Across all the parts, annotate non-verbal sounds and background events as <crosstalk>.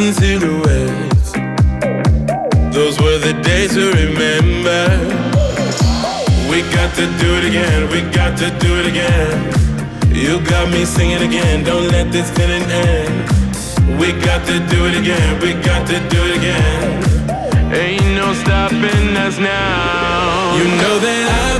December, lost in a thousand silhouettes. Those were the days to remember. We got to do it again, we got to do it again. You got me singing again, don't let this feeling end. We got to do it again, we got to do it again. Ain't no stopping us now. You know that I've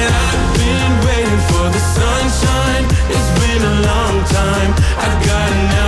sunshine. It's been a long time. I've got an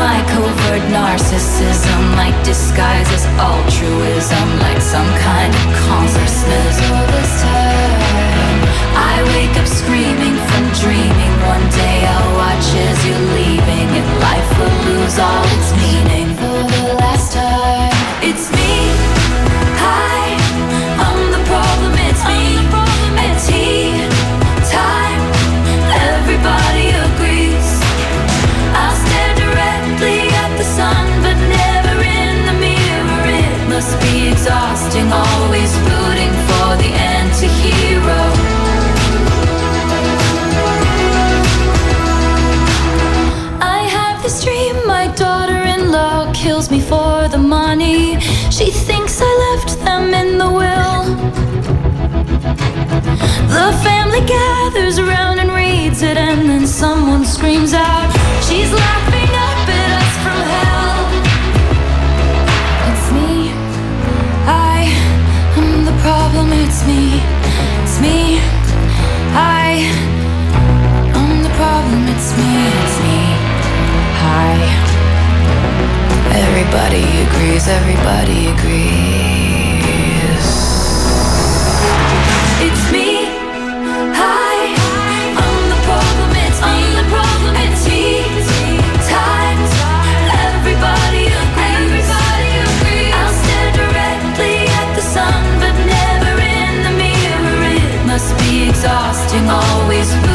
my covert narcissism, like disguise as altruism, like some kind of consciousness. This time, I wake up screaming from dreaming. One day I'll watch as you're leaving, and life will lose all its meaning. always rooting for the anti-hero. I have this dream, my daughter-in-law kills me for the money. She thinks I left them in the will. The family gathers around and reads it, and then someone screams out, She's laughing up at us from hell. problem, it's me, it's me. I, I'm the problem, it's me, it's me. Hi. Everybody agrees, everybody agrees. exhausting, always.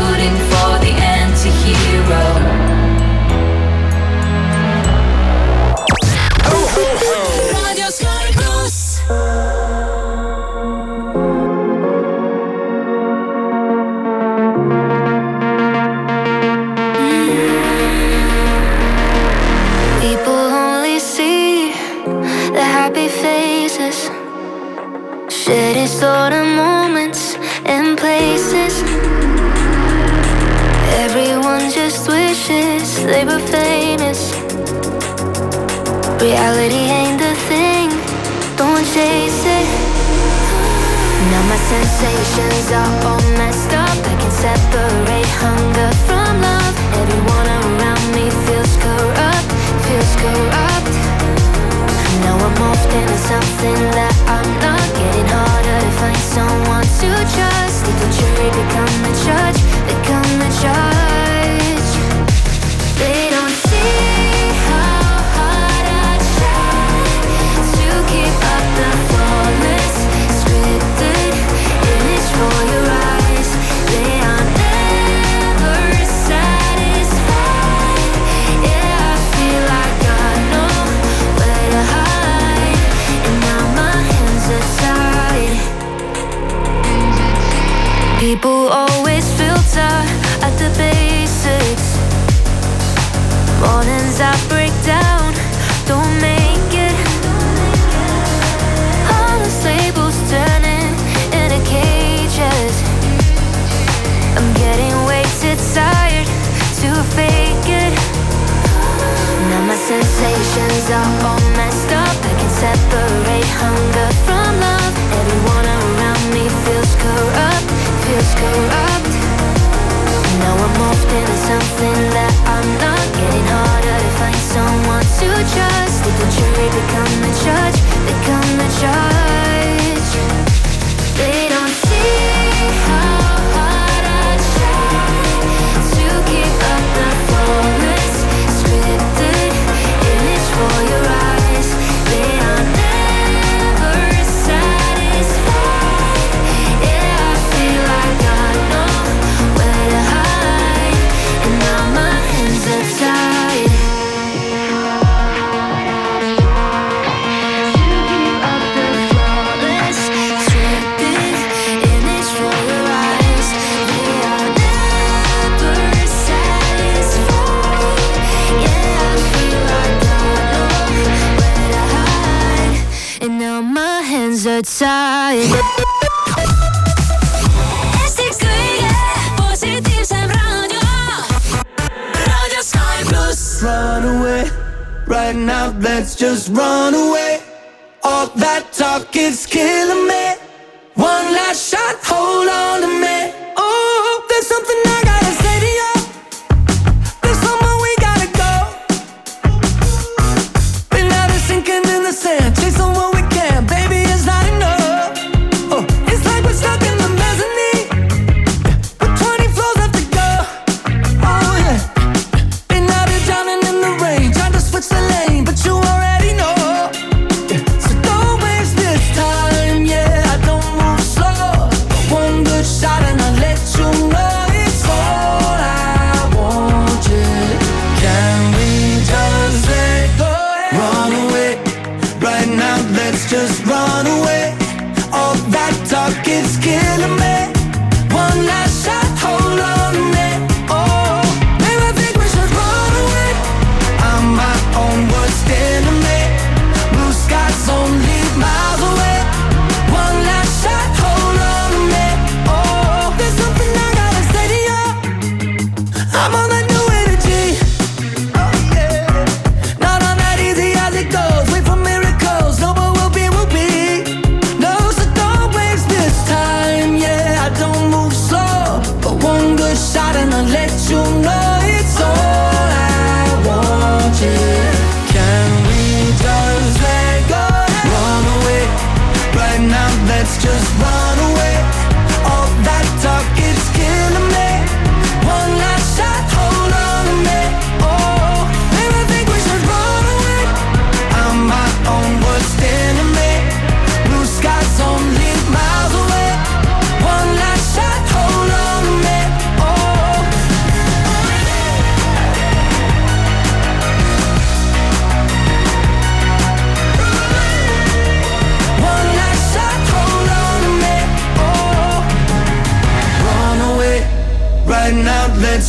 kids, kids.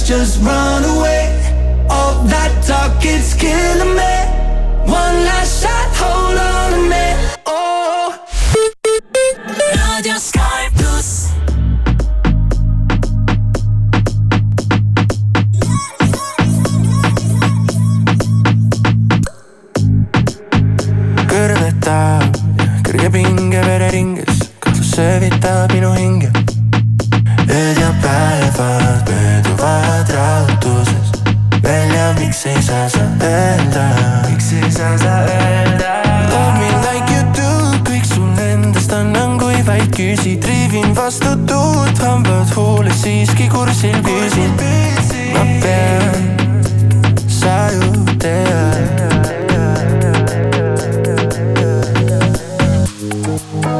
just run away. All that talk, it's killing me. küsi, triivin vastu tuult, hambad huules siiski kursil püsin. ma pean, sa ju tead.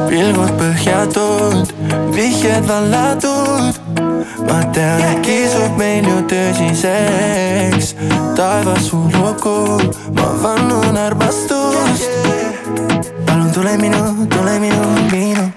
pilgud põhja tood, vihjed vallatud. ma tean, kisub meil ju tõsiseks, taevas su lugu, ma vannun armastust. palun tule minu, tule minu, minu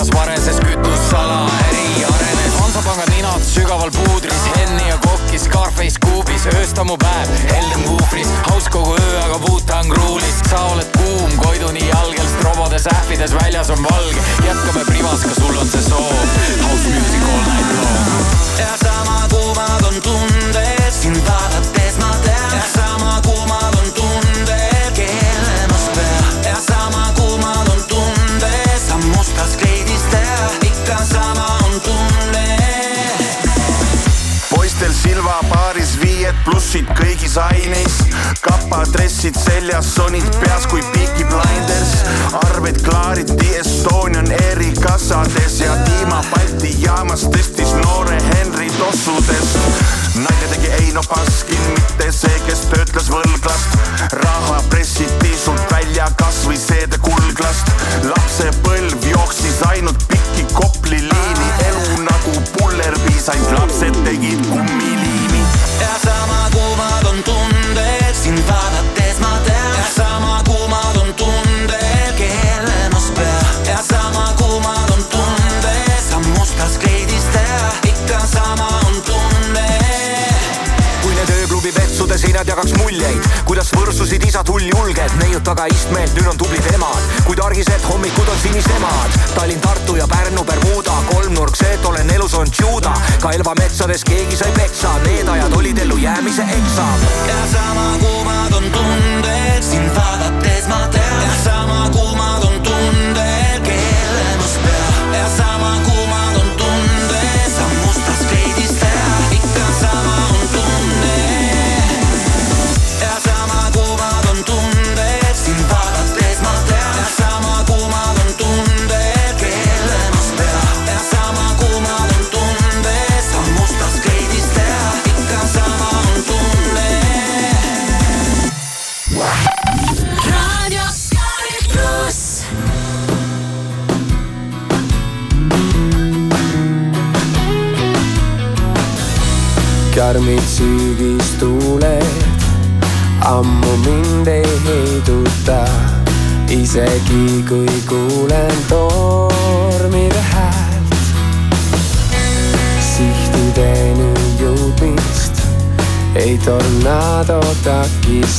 lõbumajas vareses kütussala, äri arenes, Hansapanga ninad sügaval puudris, Henni ja kokki, Scarface kuubis, ööstamu päev, heldem kuufris, haus kogu öö, aga Wu-Tang ruulis, sa oled kuum, Koiduni jalgel, strobodes ähvides, väljas on valge, jätkame privas, ka sul on see soov, house music all night long. ja sama kuumad on tunded sind vaadates ma tean. Ja sama kuumad on tunded poistel Silva baaris viied plussid kõigis aines kapadressid seljas, sonid peas kui Peaky Blinders. Arved klaariti Estonian Airi kassades ja Dima Balti jaamas tõstis noore Henry tossudest. Naine tegi Eino Baskin, mitte see, kes töötles võlglast. Raha pressiti sult välja kasvõi seede kulglast. Lapsepõlv jooksis ainult pikki Kopli liini elu nagu pullerpiis, ainult lapsed vetsude seinad jagaks muljeid, kuidas võrsusid isad hulljulged, neiud taga istmeel, nüüd on tublid emad, kuid argised hommikud on sinisemad. Tallinn, Tartu ja Pärnu, Bermuda, kolmnurk, see, et olen elus on tšuuda, ka Elva metsades keegi sai peksa, need ajad olid ellujäämise eksam. ja sama kuumad on tunded sind vaadates ma tean. Sama kuumad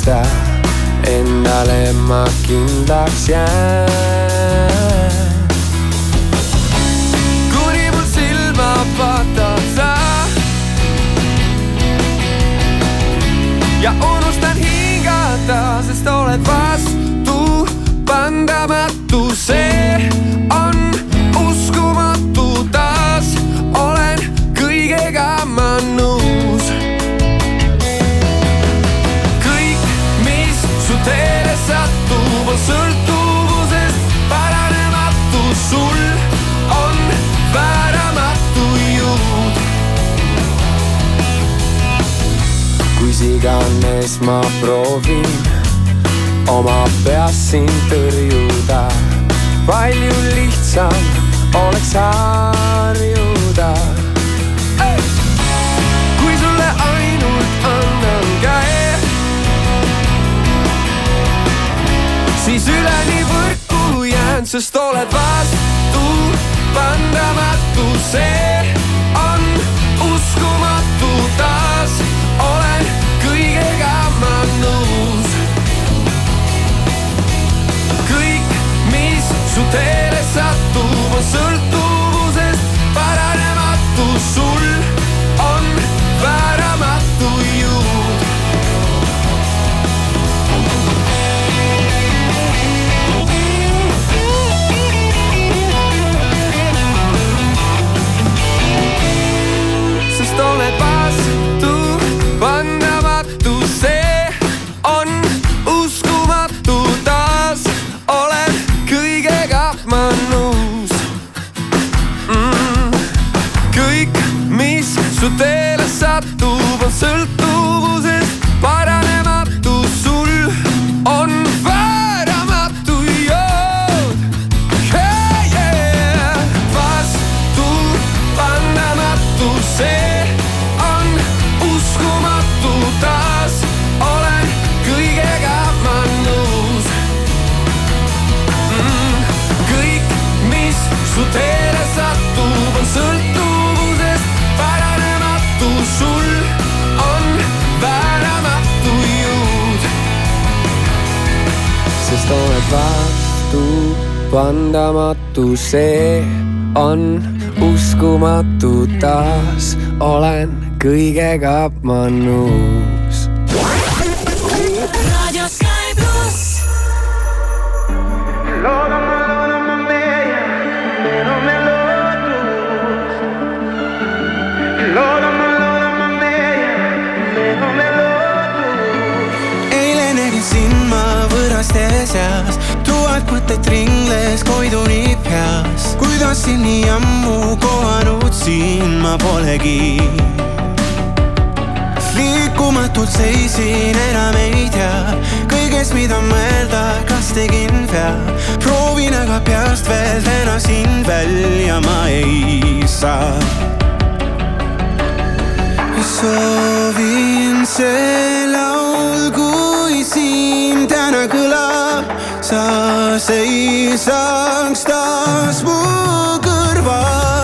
takista, endale ma kindlaks jään. kuni mul silma vaatad sa ja unustan hingata, sest oled vastupandamatu, see on uskumatu, taas olen kõigega ma kus iganes ma proovin oma peas sind tõrjuda, palju lihtsam oleks harjuda. kui sulle ainult annan käe, siis üleni võrku jään, sest oled vastupandamatu, vastupandamatu, see on uskumatu, taas olen kõigega ma nõus. raadio Sky pluss. eile nägin sind ma võõraste seas, tuhat mõtet ringles koiduni peas. kuidas siin nii ammu kohanud siin ma polegi. liikumatult seisin, enam ei tea kõigest, mida mõelda, kas tegin vea. proovin aga peast veel täna sind välja ma ei saa soovin see laul, kui siin täna kõlab, sa seisaks taas mu kõrval.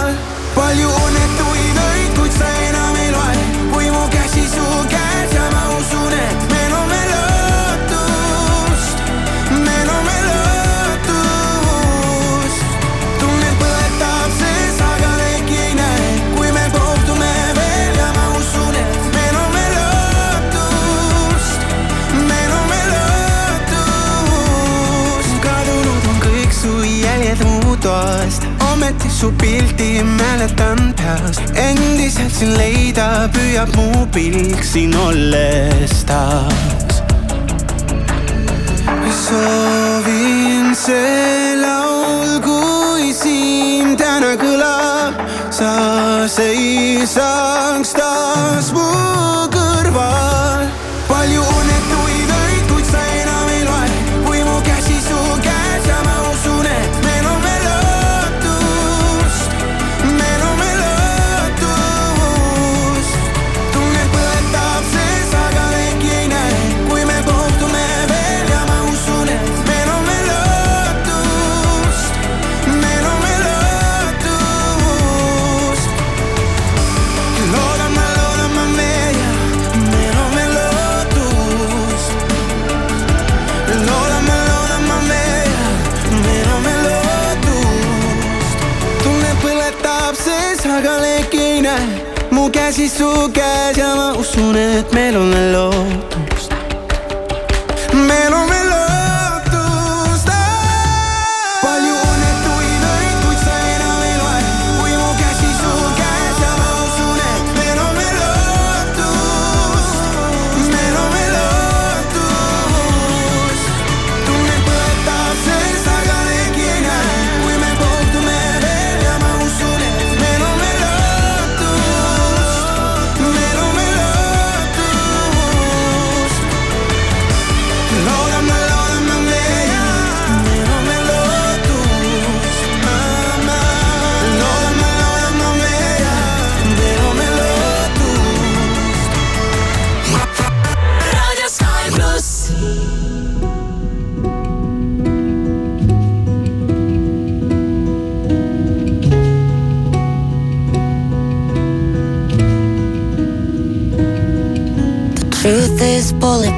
toast, ometi su pildi mäletan peast, endiselt sind leida püüab mu pilk siin olles taas. Soovin see laul, kui siin täna kõlab, sa seisaks taas mu kõrval. Mu käsi su käes ja ma usun, et meil on veel lootust.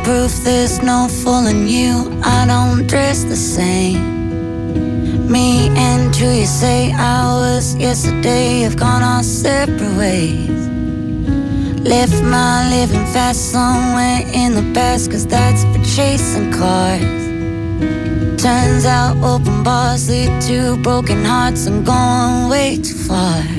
Bulletproof, there's no fooling you. I don't dress the same. Me and who you say I was yesterday have gone our separate ways. Left my living fast somewhere in the past, cause that's for chasing cars. Turns out open bars lead to broken hearts. I'm going way too far.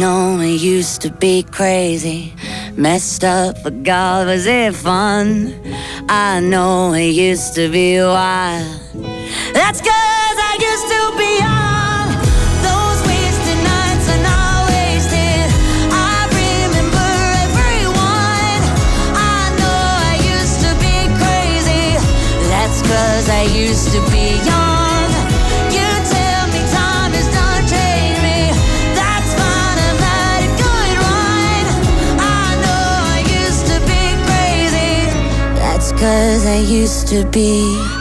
know we used to be crazy. Messed up, but God, was it fun? I know it used to be wild. they used to be.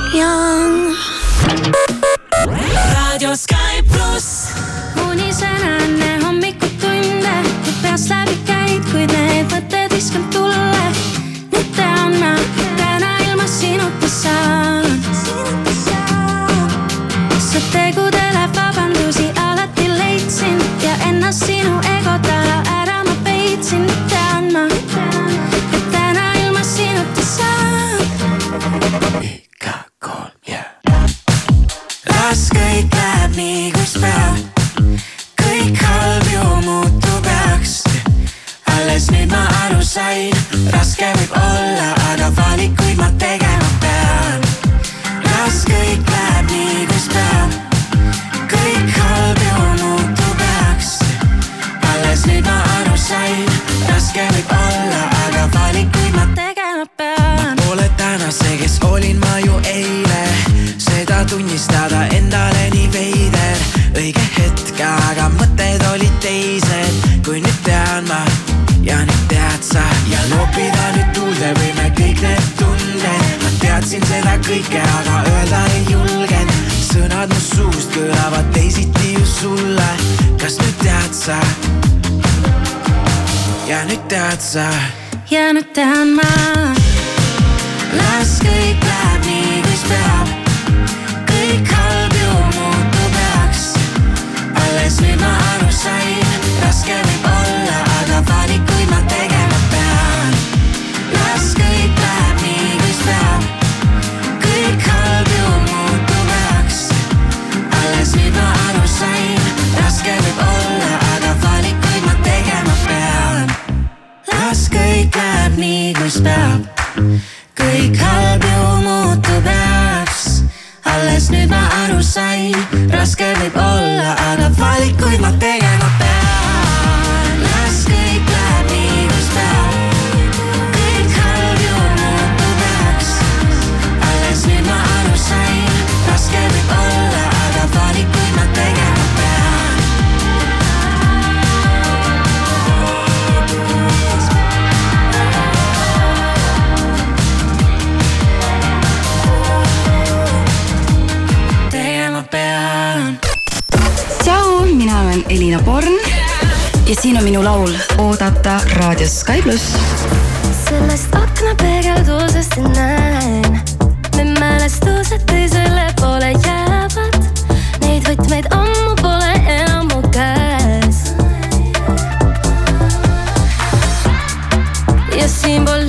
jäänud tean ma. las kõik läheb nii, kuis peab. paistab. kõik halb ju muutub heaks. alles nüüd ma aru sain, raske võib olla, aga valikuid ma teen. Liina Born ja siin on minu laul Oodata raadios Sky pluss. sellest akna peegeldusest näen, need mälestused teisele poole jäävad, neid võtmeid ammu pole enam mu käes. ja siin pole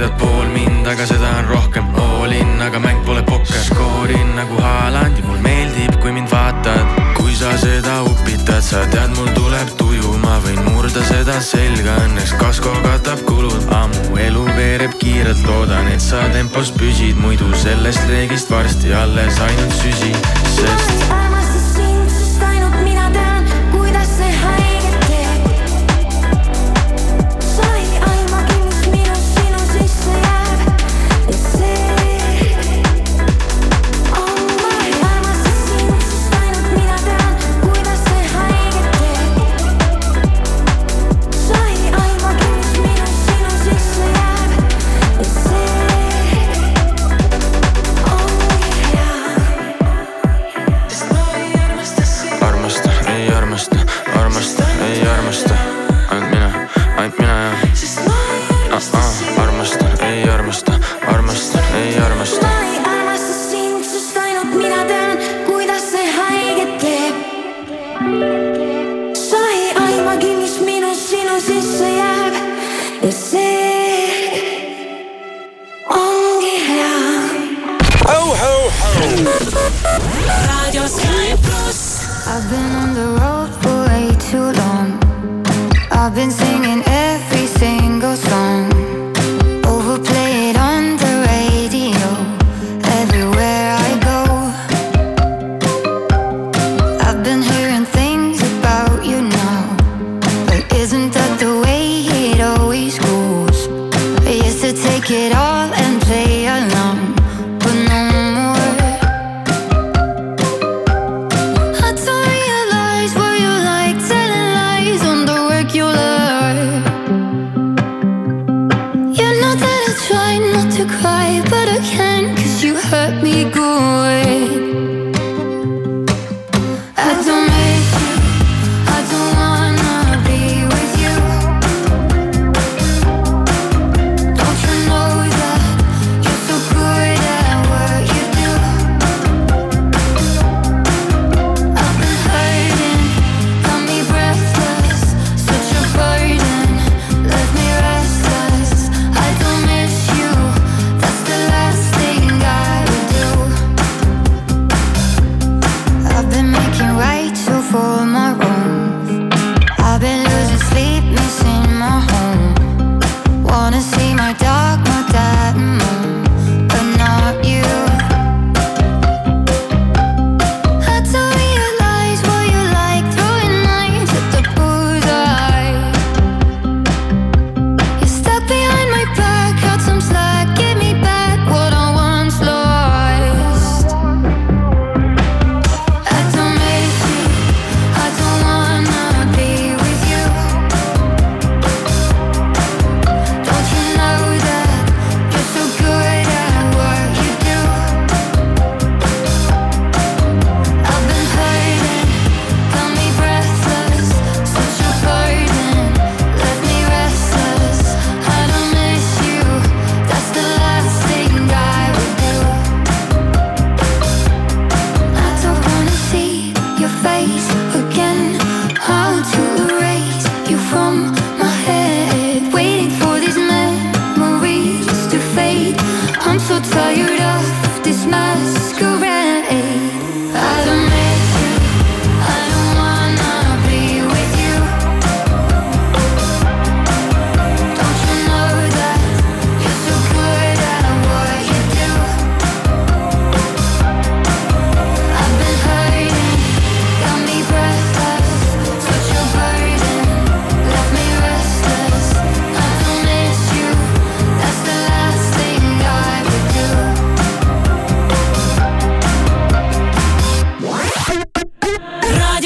tead pool mind, aga seda on rohkem. All in, aga mäng pole pokker. skoorin nagu Haaland ja mul meeldib, kui mind vaatad. kui sa seda upitad, sa tead, mul tuleb tuju, ma võin murda seda selga, õnneks kasko katab kulud. ammu elu veereb kiirelt, loodan, et sa tempos püsid, muidu sellest leegist varsti alles ainult süsi, sest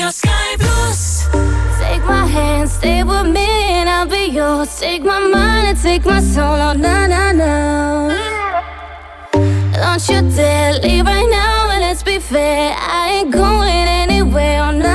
your sky blues. Take my hand, stay with me, and I'll be yours. Take my mind and take my soul. Oh, no, no, no. Don't you dare leave right now, and let's be fair. I ain't going anywhere. Oh, no.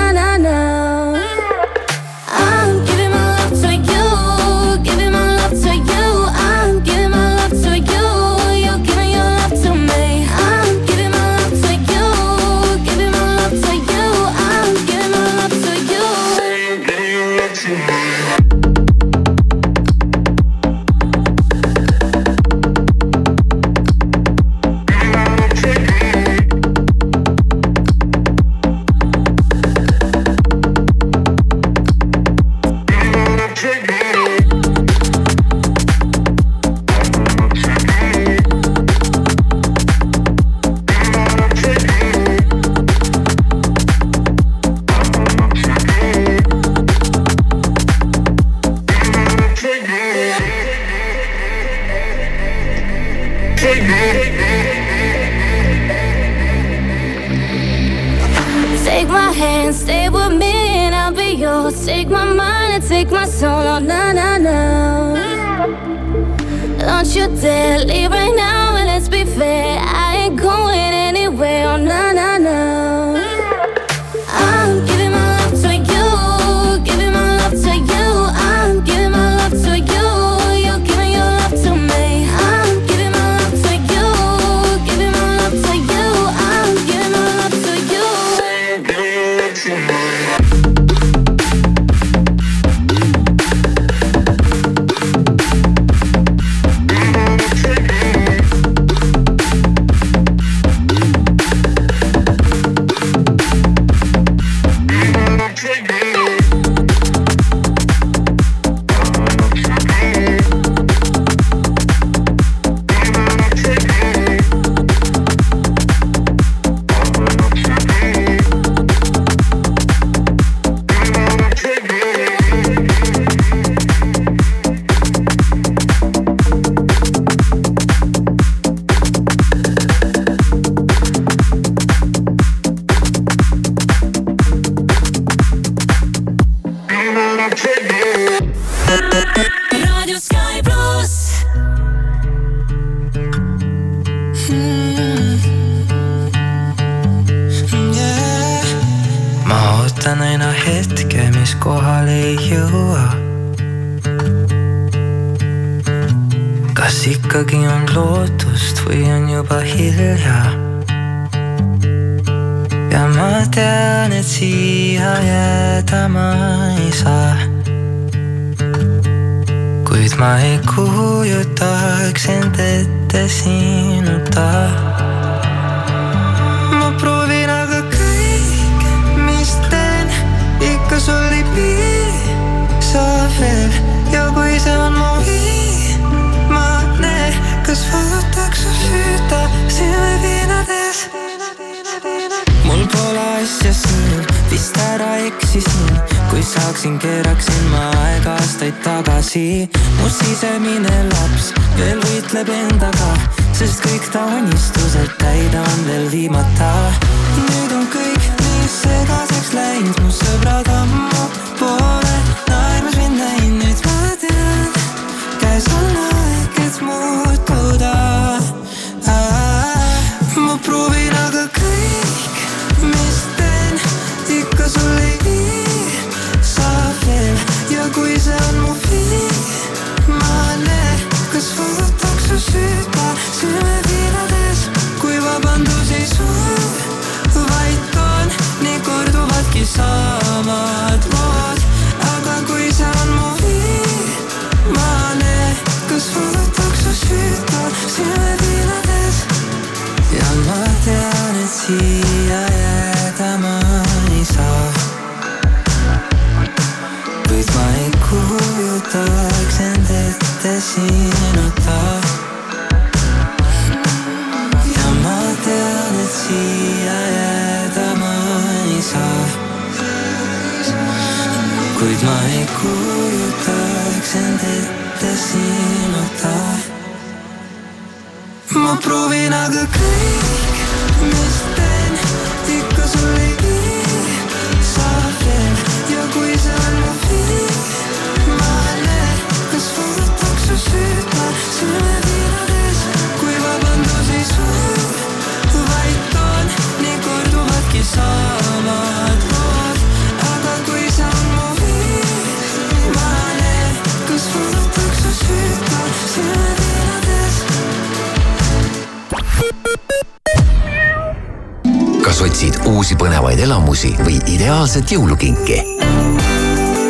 ideaalset jõulukinki.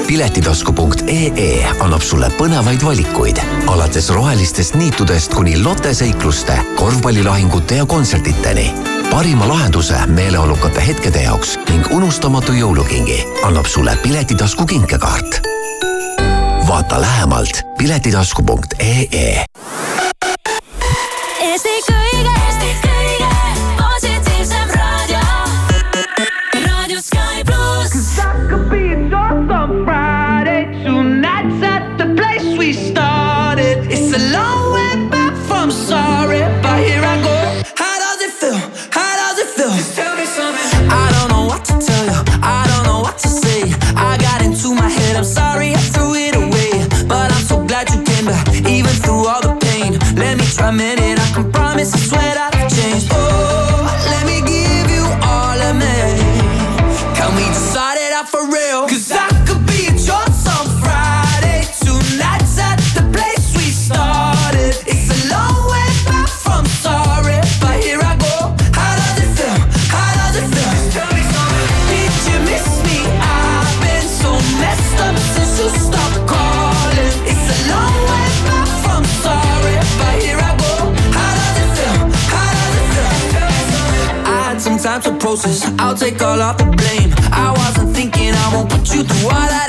piletitasku.ee annab sulle põnevaid valikuid alates rohelistest niitudest kuni loteseikluste, korvpallilahingute ja kontsertideni parima lahenduse meeleolukate hetkede jaoks ning unustamatu jõulukingi annab sulle Piletitasku kinkekaart. vaata lähemalt piletitasku.ee. I'll take all of the blame. I wasn't thinking I won't put you through all that.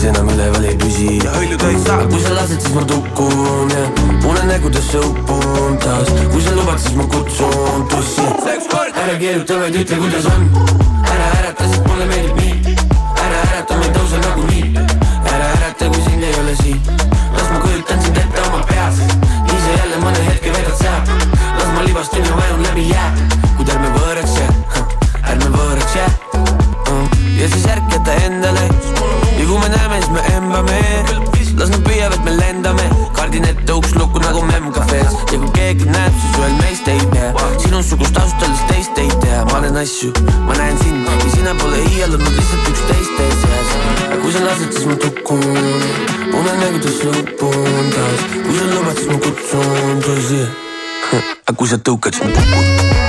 mis enam üleval ei püsi. aga kui sa lased, siis ma tukun ja unenägudesse upun taas, kui sa lubad, siis ma kutsun tussi. ära keeruta, vaid ütle, kuidas on, ära ärata, sest mulle meeldib nii, ära ärata, ma ei tõuse nagunii, ära ärata, kui sind ei ole siin, las ma kujutan sind ette oma peas, sa jälle mõne hetke vedad seal, las ma libastun ja vajun läbi jää, kuid ärme võõraks jää, ärme võõraks jää. Uh. ja siis ärkada endale kui me näeme, siis me embame, las nad püüavad, me lendame, kardin ette uks lukku nagu memcafe's ja kui keegi näeb, siis ühel meist ei tea, sinusugust ausalt öeldes teist ei tea, ma näen asju, ma näen sind. Ja sina pole iial olnud lihtsalt üks teiste seas, kui sa lased, siis ma tukun, unenägudes lõpun taas, kui sa lubad, siis ma kutsun tõsi, <laughs> aga kui sa tõukad, siis ma kukun.